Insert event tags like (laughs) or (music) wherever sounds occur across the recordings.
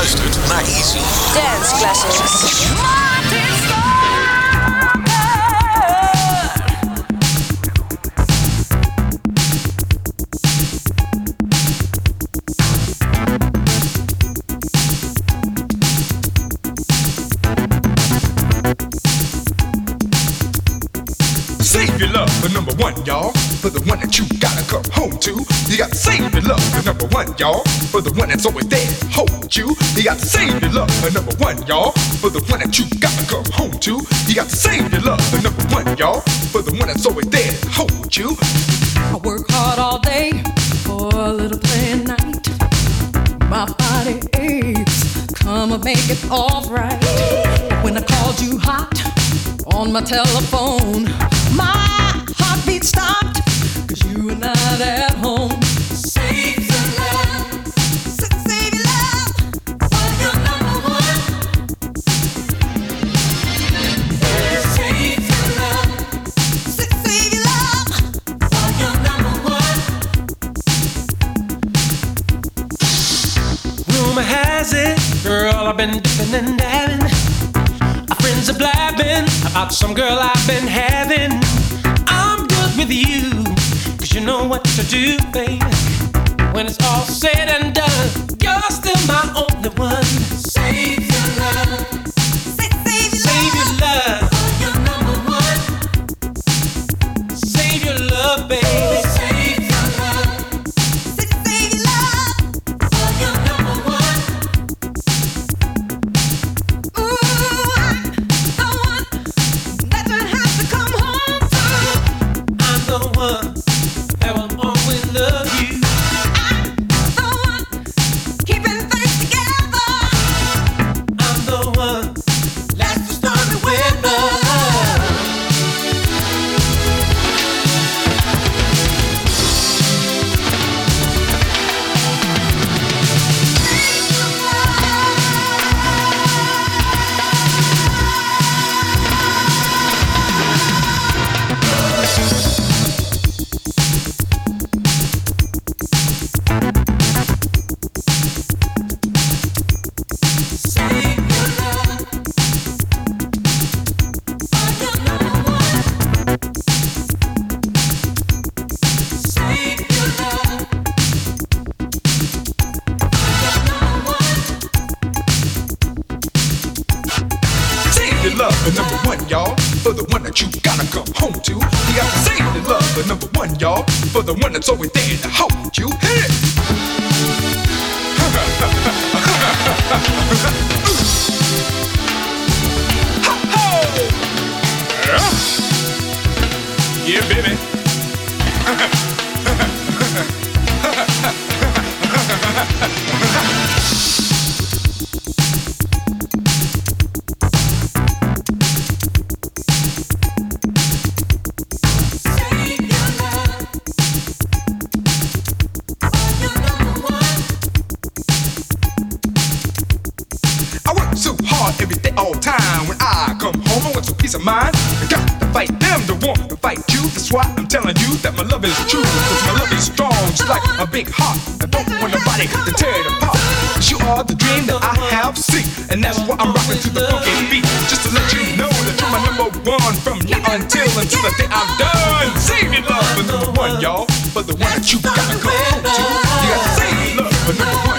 luistert naar Easy. Dance Classics. Save your love for number one, y'all. For the one that you gotta come home to. You gotta save your love for number one, y'all. For the one that's always there, hold you. You gotta save your love for number one, y'all. For the one that you gotta come home to. You gotta save your love for number one, y'all. For the one that's always there, hold you. I work hard all day for a little play at night. My body aches, come and make it alright. When I called you hot on my telephone, my heartbeat stopped, some girl I've been having. I'm good with you, cause you know what to do, baby. When it's all said and done, you're still my only one. Save time. When I come home, I want some peace of mind. I got to fight them to want to fight you. That's why I'm telling you that my love is true. Cause my love is strong, just like a big heart. I don't want nobody to tear it apart. you are the dream that I have seen. And that's why I'm rocking to the funky beat. Just to let you know that you're my number one from now until until the day I'm done. Your love for number one, y'all. For the one that you gotta home to. You gotta save your love for number one,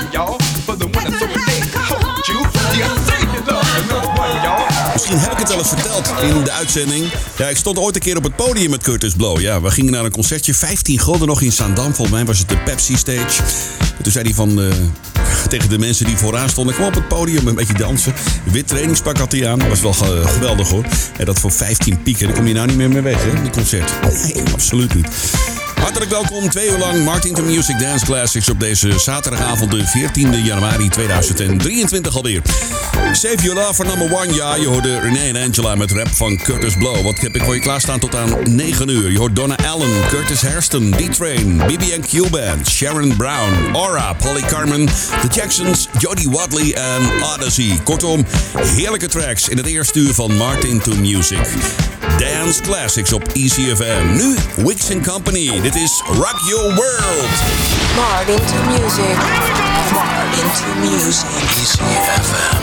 Misschien heb ik het wel eens verteld in de uitzending. Ja, ik stond ooit een keer op het podium met Curtis Blow. Ja, we gingen naar een concertje. 15 gulden nog in Zaandam. Volgens mij was het de Pepsi Stage. En toen zei hij van... eh, tegen de mensen die vooraan stonden... Kom op het podium, een beetje dansen. Wit trainingspak had hij aan. Dat was wel ge- geweldig hoor. En dat voor 15 pieken. Daar kom je nou niet meer mee weg, hè? Die concert. Nee, absoluut niet. Hartelijk welkom, twee uur lang Martin to Music Dance Classics op deze zaterdagavond, de 14 januari 2023 alweer. Save Your Love for Number One, ja, je hoorde Renee en Angela met rap van Curtis Blow. Wat heb ik voor je klaarstaan tot aan 9 uur? Je hoort Donna Allen, Curtis Hairston, D-Train, BB&Q Band, Sharon Brown, Aura, Polly Carmen, The Jacksons, Jody Wadley en Odyssey. Kortom, heerlijke tracks in het eerste uur van Martin to Music. Dance Classics op ECFM. Nu Wix Company. Dit is Rock Your World. Marred into music. Marred into music. ECFM.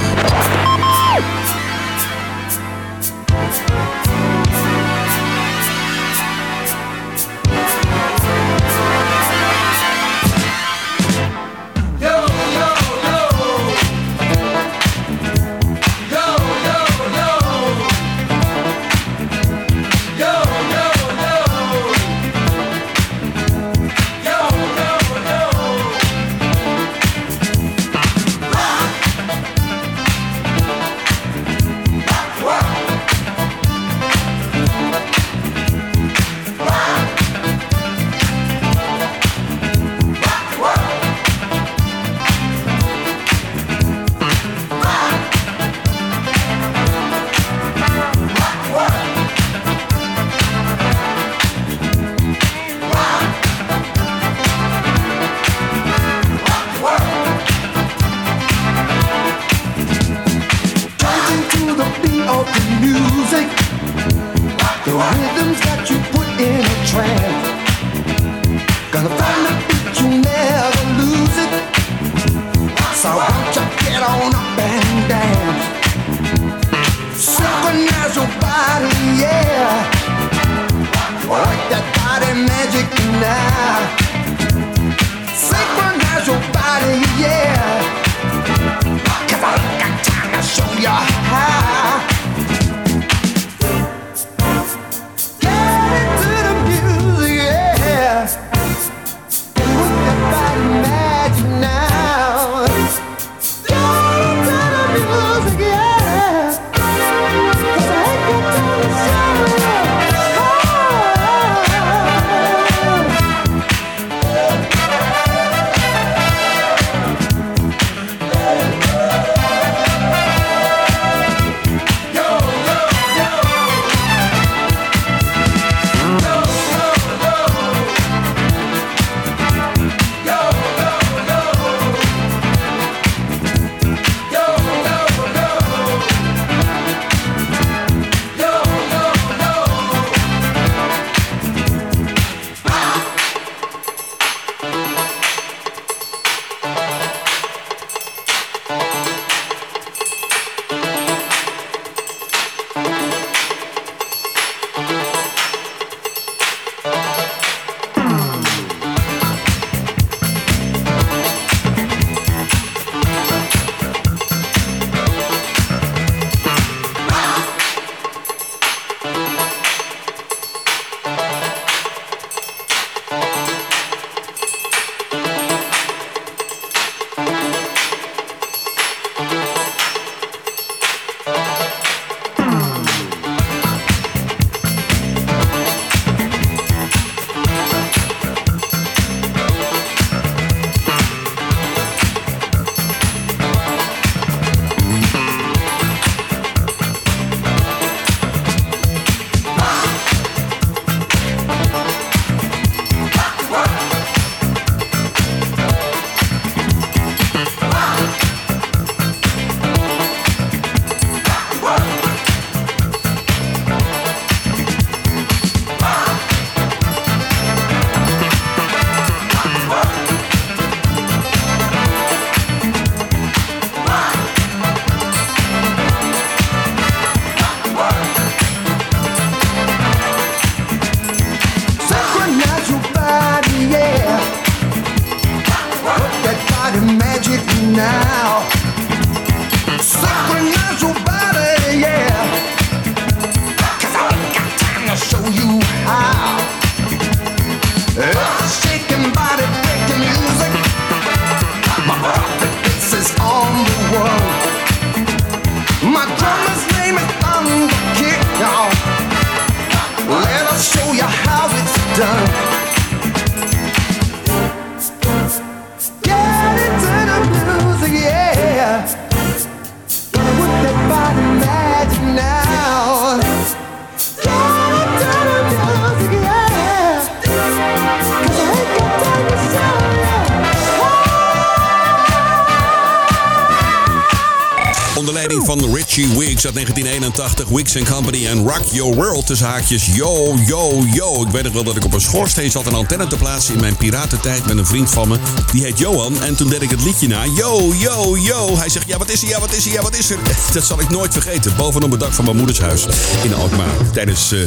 1981. Wiggs Company en Rock Your World tussen haakjes. Yo, yo, yo. Ik weet nog wel dat ik op een schoorsteen zat een antenne te plaatsen in mijn piratentijd met een vriend van me. Die heet Johan. En toen deed ik het liedje na. Yo, yo, yo. Hij zegt, ja wat is er, ja wat is er, ja wat is er. (laughs) Dat zal ik nooit vergeten. Bovenop het dak van mijn moeders huis in Alkmaar. Tijdens uh,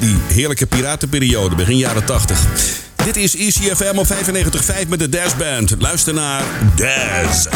die heerlijke piratenperiode, begin jaren 80. Dit is ECFM op 95.5 met de Dash Band. Luister naar Daz.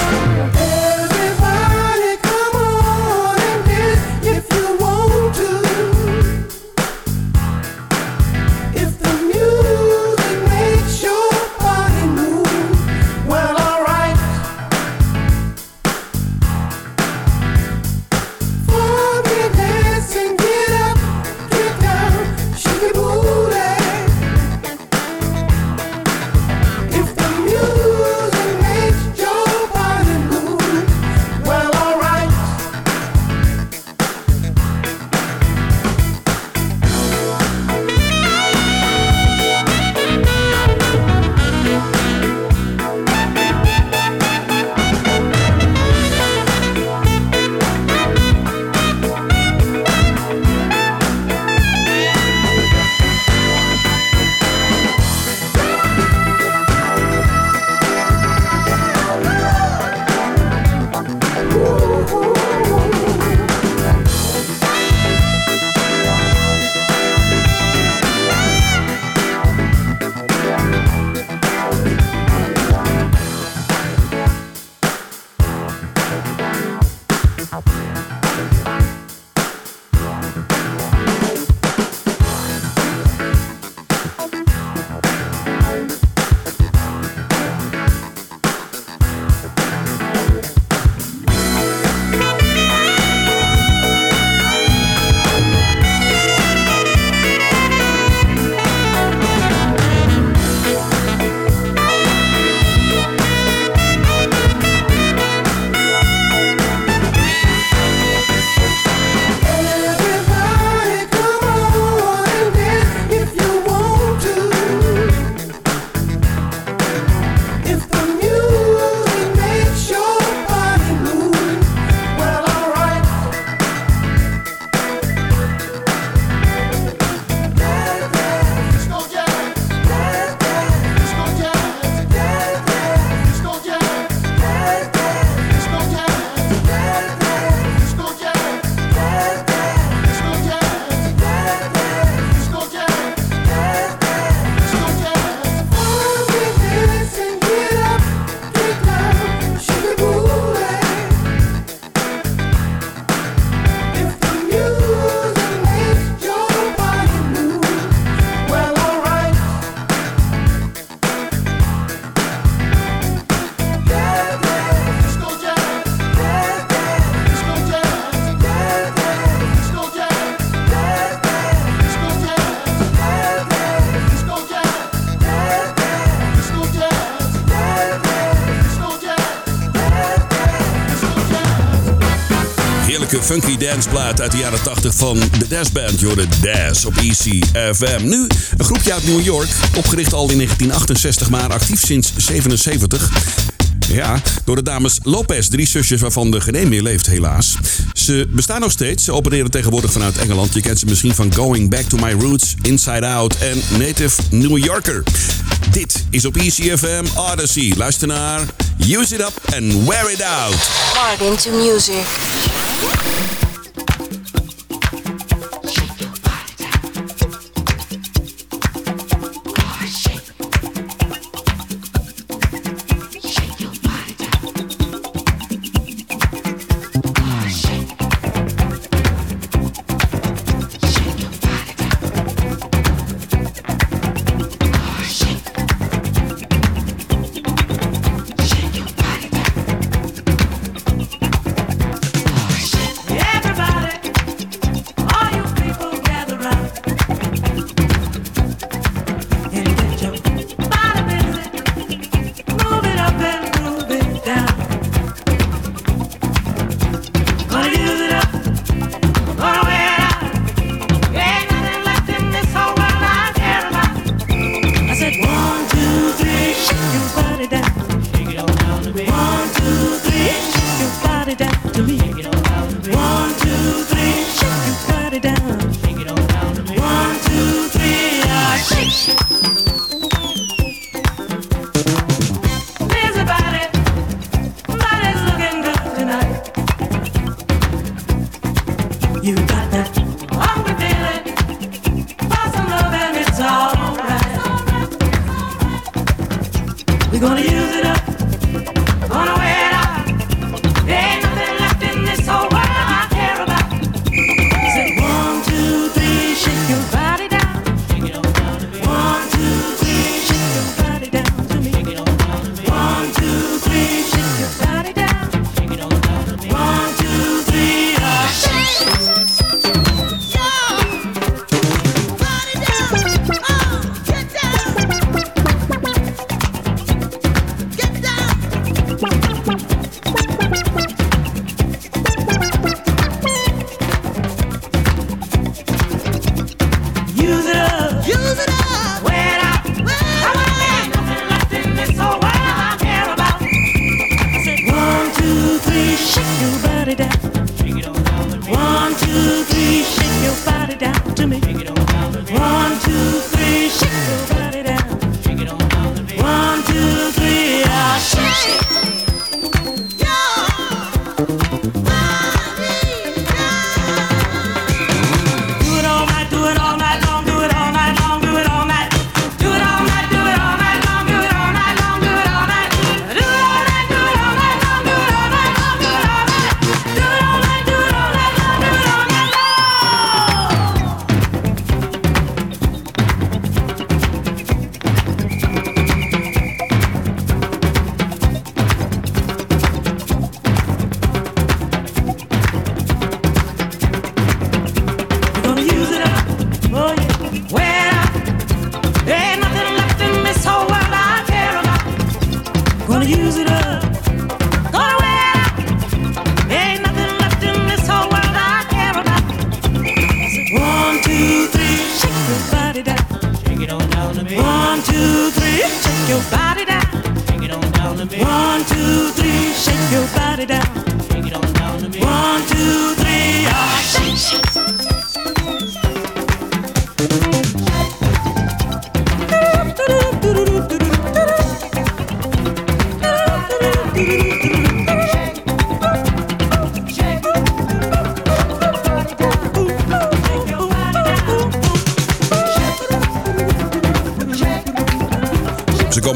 Funky danceplaat uit de jaren 80 van de Dash Band. Jorde Dash op ECFM. Nu een groepje uit New York. Opgericht al in 1968, maar actief sinds 77. Ja, door de dames Lopez, drie zusjes waarvan de geen meer leeft helaas. Ze bestaan nog steeds. Ze opereren tegenwoordig vanuit Engeland. Je kent ze misschien van Going Back to My Roots, Inside Out en Native New Yorker. Dit is op ECFM Odyssey. Luister naar Use It Up and Wear It Out. Martin to music. Thank you.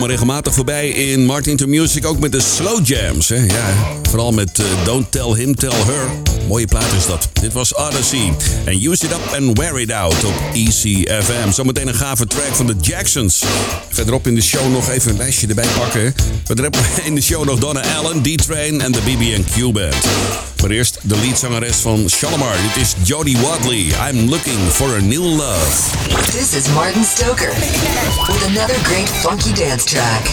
komen regelmatig voorbij in Martin to Music. Ook met de slow jams. Hè? Ja, vooral met eh, Don't Tell Him, Tell Her. Mooie plaat is dat. Dit was Odyssey. En Use It Up and Wear It Out op ECFM. Zometeen een gave track van de Jacksons. Verderop in de show nog even een lijstje erbij pakken. Verderop (laughs) in de show nog Donna Allen, D-Train en de BB&Q Band. Maar eerst de leadzangeres van Shalimar. Dit is Jodie Wadley. I'm looking for a new love. This is Martin Stoker. With another great funky dance track.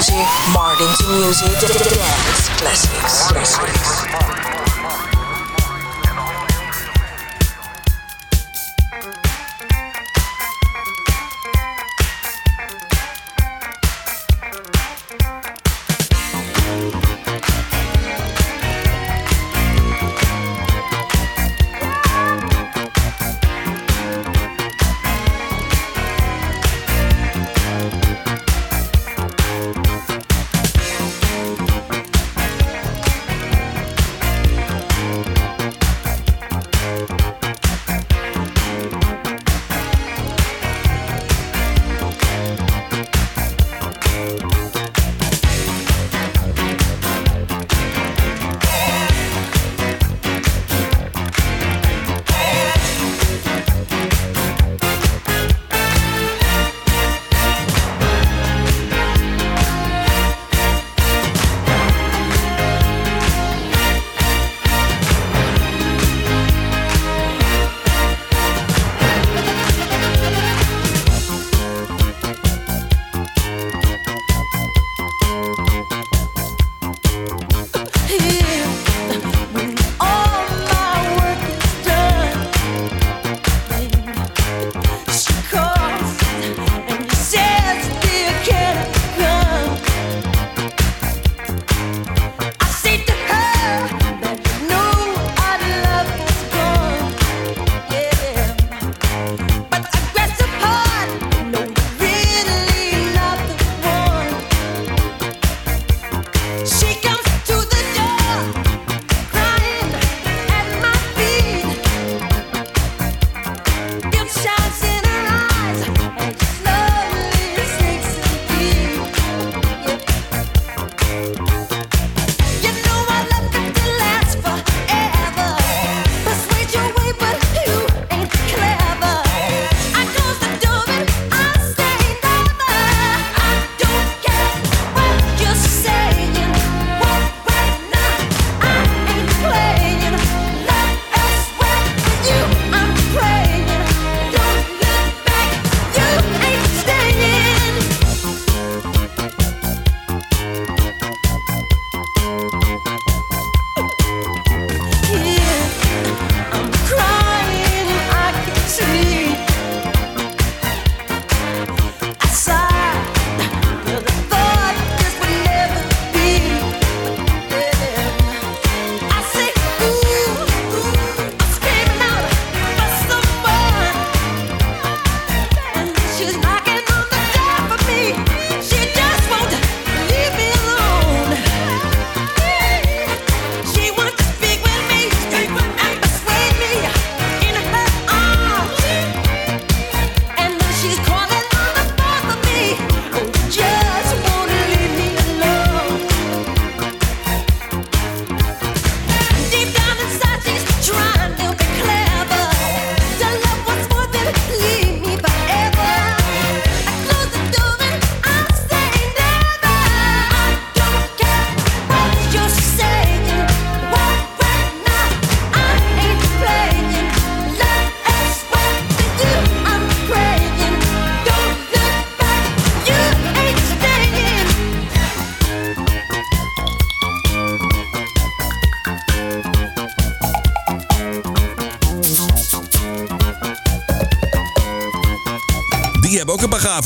music, Martin to music.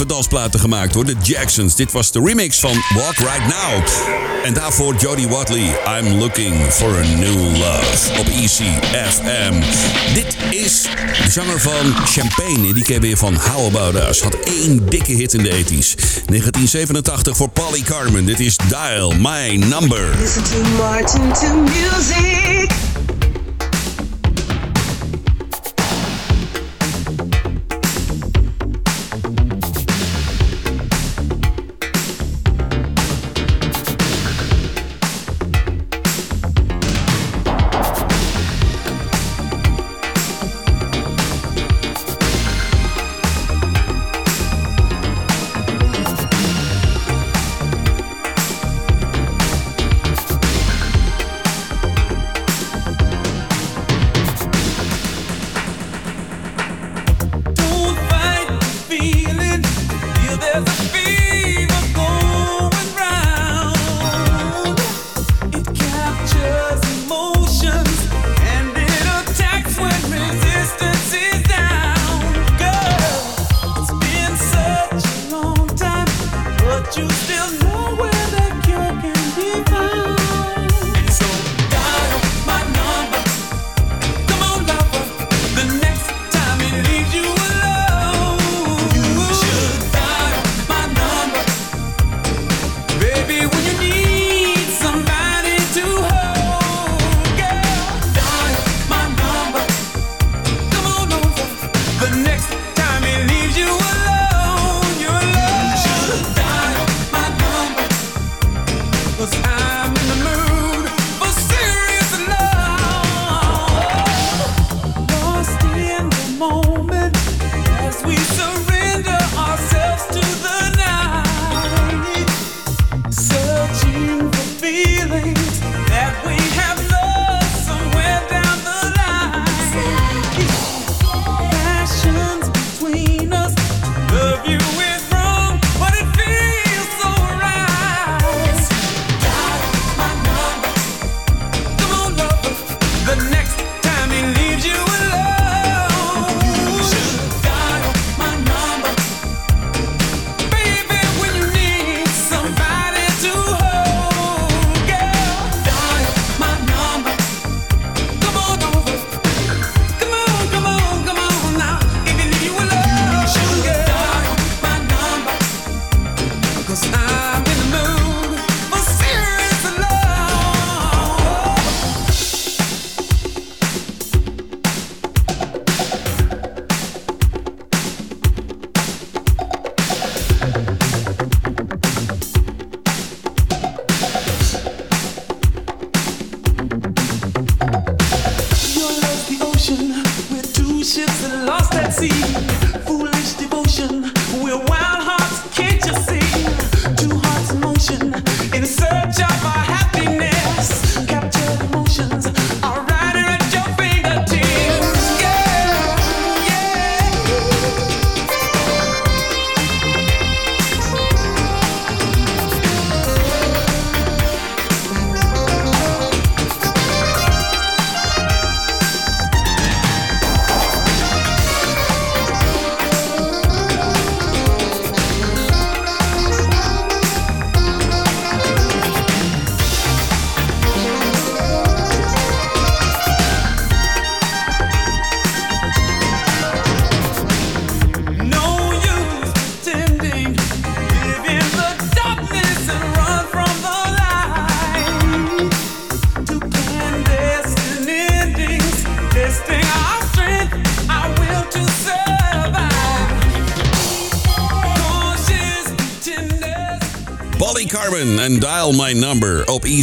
Dansplaten gemaakt hoor. De Jacksons. Dit was de remix van Walk Right Now. En daarvoor Jodie Watley. I'm looking for a new love. Op ECFM. Dit is de zanger van Champagne. Die ken je van How About Us. Had één dikke hit in de 80s. 1987 voor Polly Carmen. Dit is Dial My Number. Listen to Martin to music.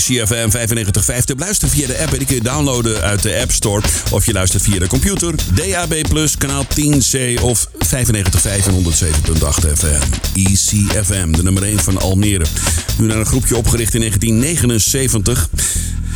ECFM 95.5. Te beluisteren via de app en die kun je downloaden uit de App Store. Of je luistert via de computer, DAB+, kanaal 10C of 95.5 en 107.8 FM. ECFM, de nummer 1 van Almere. Nu naar een groepje opgericht in 1979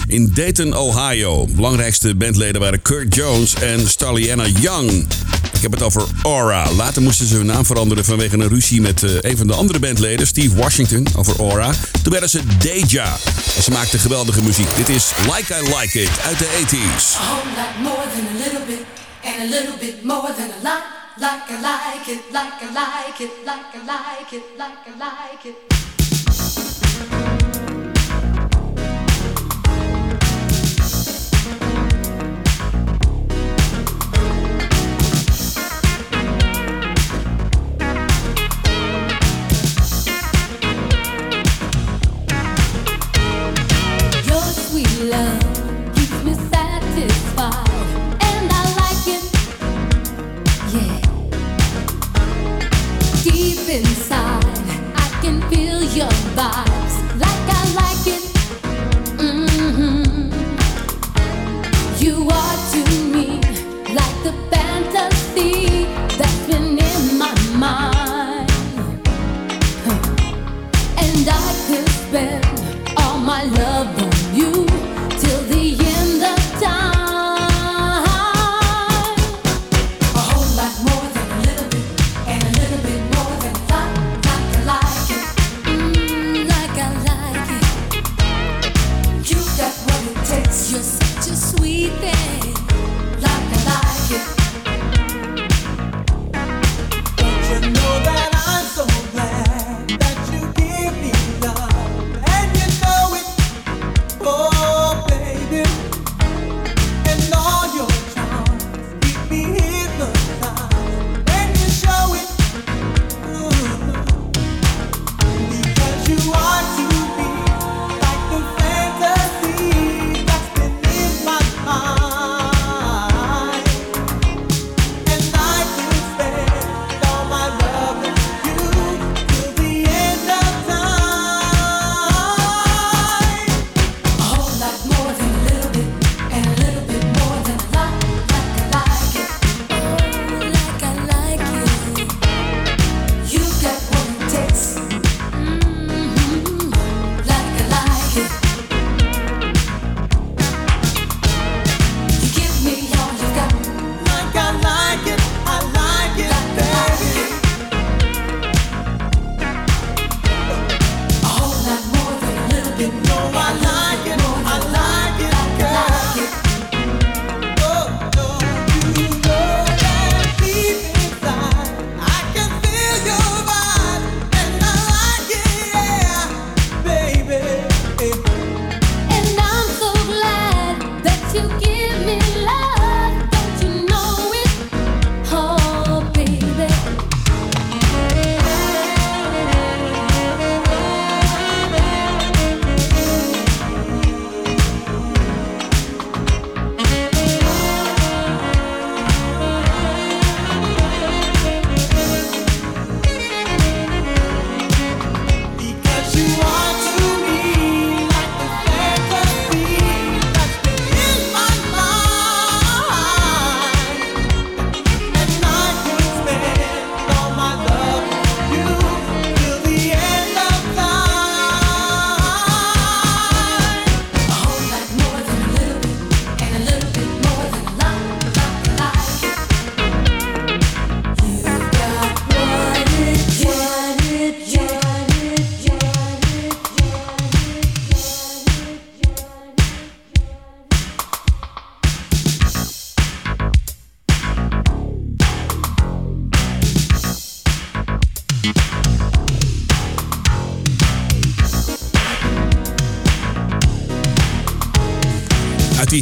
in Dayton, Ohio. Belangrijkste bandleden waren Kurt Jones en Starliana Young. Ik heb het over Aura. Later moesten ze hun naam veranderen vanwege een ruzie met eh, een van de andere bandleden, Steve Washington, over Aura. Toen werden ze Deja. En ze maakten geweldige muziek. Dit is Like I Like It uit de 80s. A whole lot more than a little bit, and a little bit more than a lot. Like I like it, like I like it, like I like it, like I like it.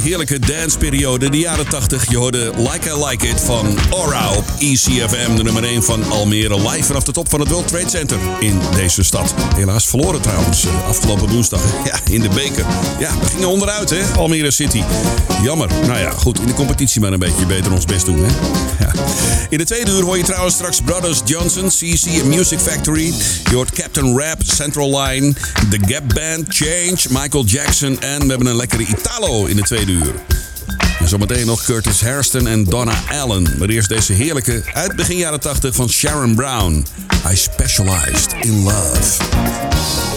heerlijke danceperiode, de jaren 80. Je hoorde Like I Like It van Aura op ECFM, de nummer 1 van Almere. Live vanaf de top van het World Trade Center in deze stad. Helaas verloren trouwens, eh, afgelopen woensdag. Ja, in de beker. Ja, we gingen onderuit, hè, Almere City. Jammer. Nou ja, goed, in de competitie maar een beetje beter ons best doen, hè. Ja. In de tweede uur hoor je trouwens straks Brothers Johnson, CC Music Factory. Je hoort Captain Rap, Central Line, The Gap Band, Change, Michael Jackson. En we hebben een lekkere Italo in de tweede uur. En zometeen nog Curtis Hairston en Donna Allen. Maar eerst deze heerlijke uit begin jaren 80 van Sharon Brown. I specialized in love.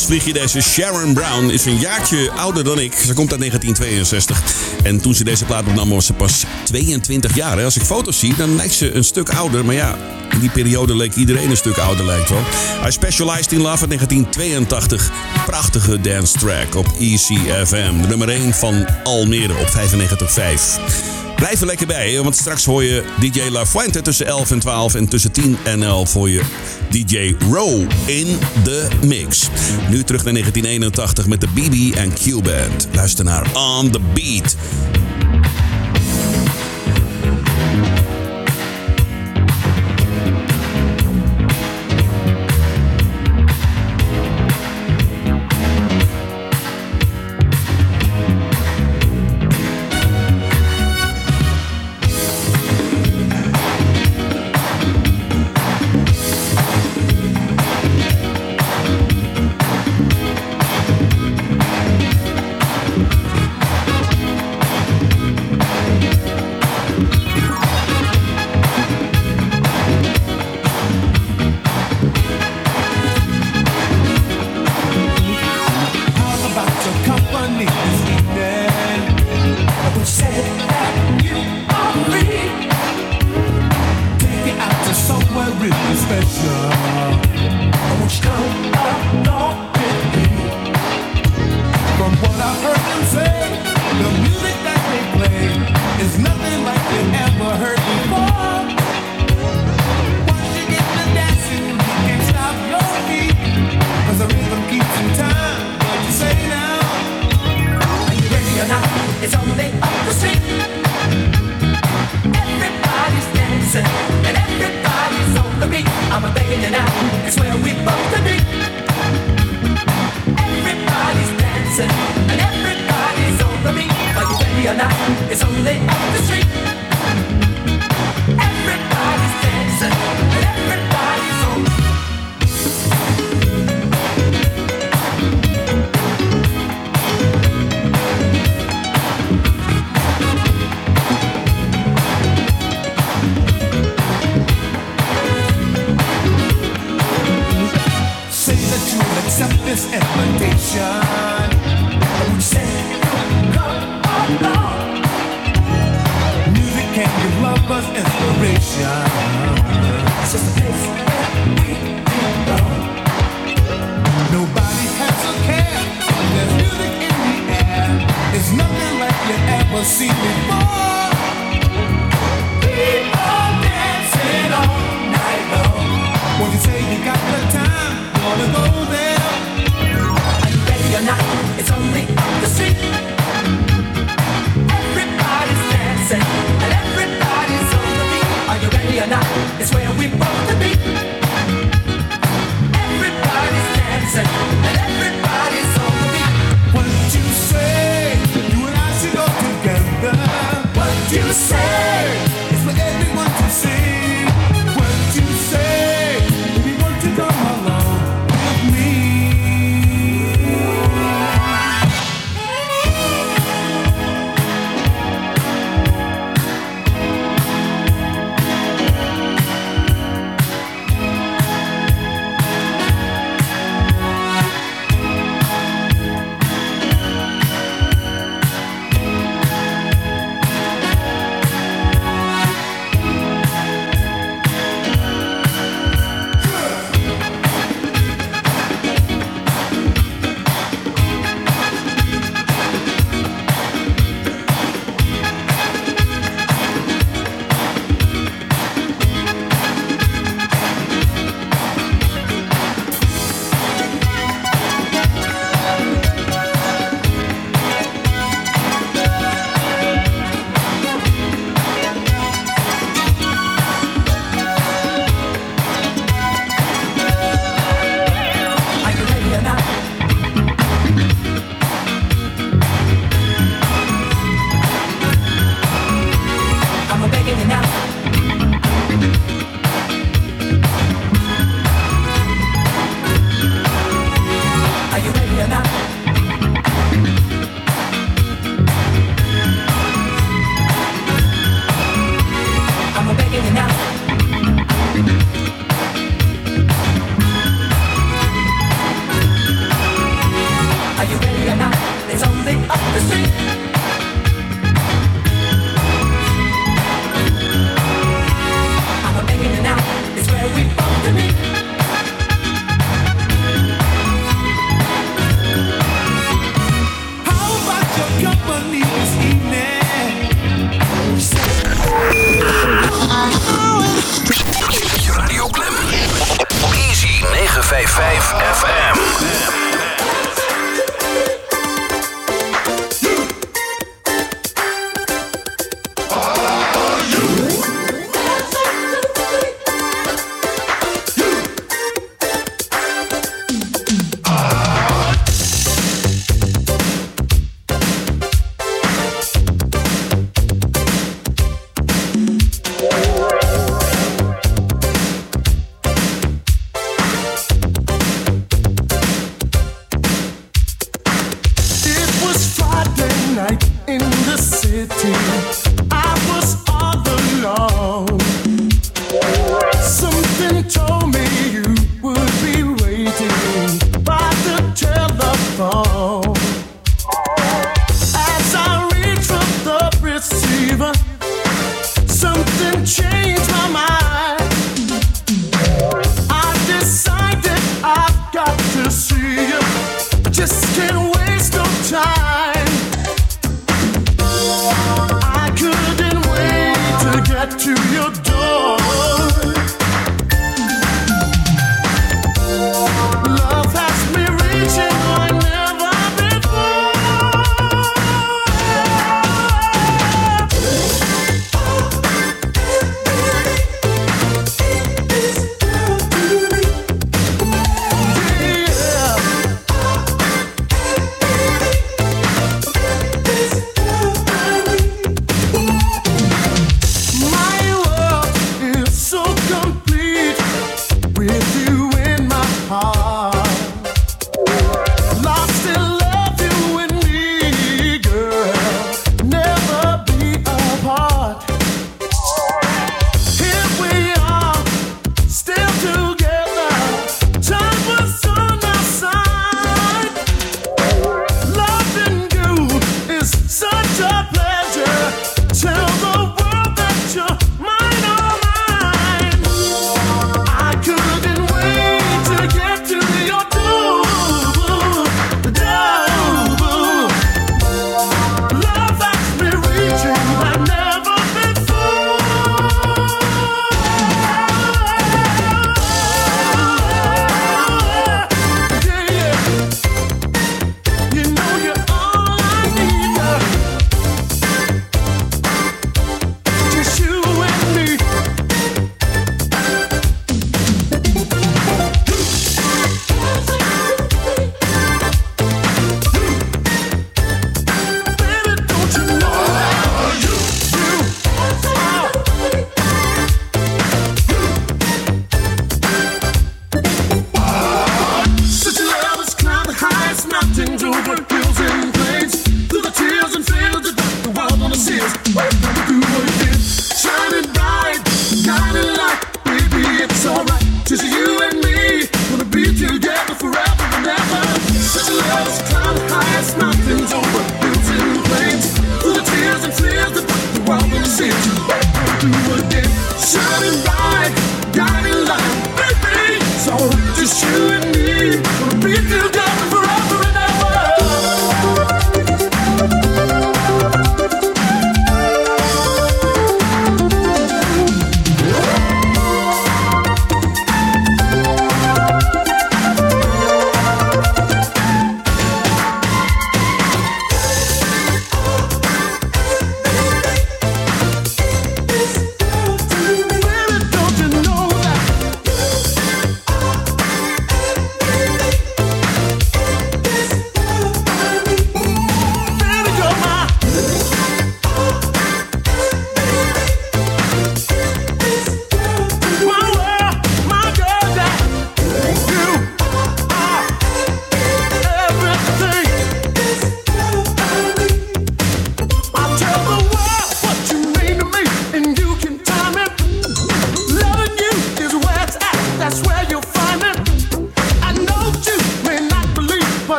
gastvliegidesse Sharon Brown is een jaartje ouder dan ik. Ze komt uit 1962. En toen ze deze plaat opnam was ze pas 22 jaar. Als ik foto's zie, dan lijkt ze een stuk ouder. Maar ja, in die periode leek iedereen een stuk ouder lijkt wel. I Specialized in Love in 1982. Prachtige dance track op ECFM. Nummer 1 van Almere op 95.5. Blijf er lekker bij, want straks hoor je DJ La Fuente tussen 11 en 12. En tussen 10 en 11 hoor je DJ Rowe in de mix. Nu terug naar 1981 met de BB Q Band. Luister naar On The Beat.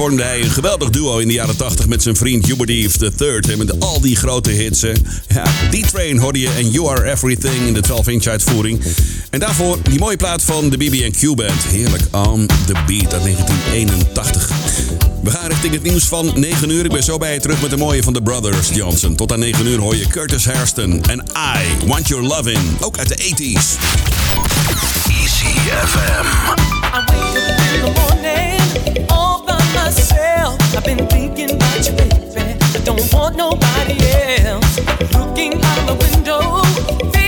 vormde hij een geweldig duo in de jaren 80 met zijn vriend Hubert Eve III. En met al die grote hits. Ja, D-Train hoorde je en You Are Everything in de 12-inch uitvoering. En daarvoor die mooie plaat van de BB&Q Band. Heerlijk, On The Beat uit 1981. We gaan richting het nieuws van 9 uur. Ik ben zo bij je terug met de mooie van de Brothers Johnson. Tot aan 9 uur hoor je Curtis Hairston en I Want Your loving, Ook uit de 80s. ECFM. I wake up the morning. I've been thinking about you, baby. I don't want nobody else. Looking out the window.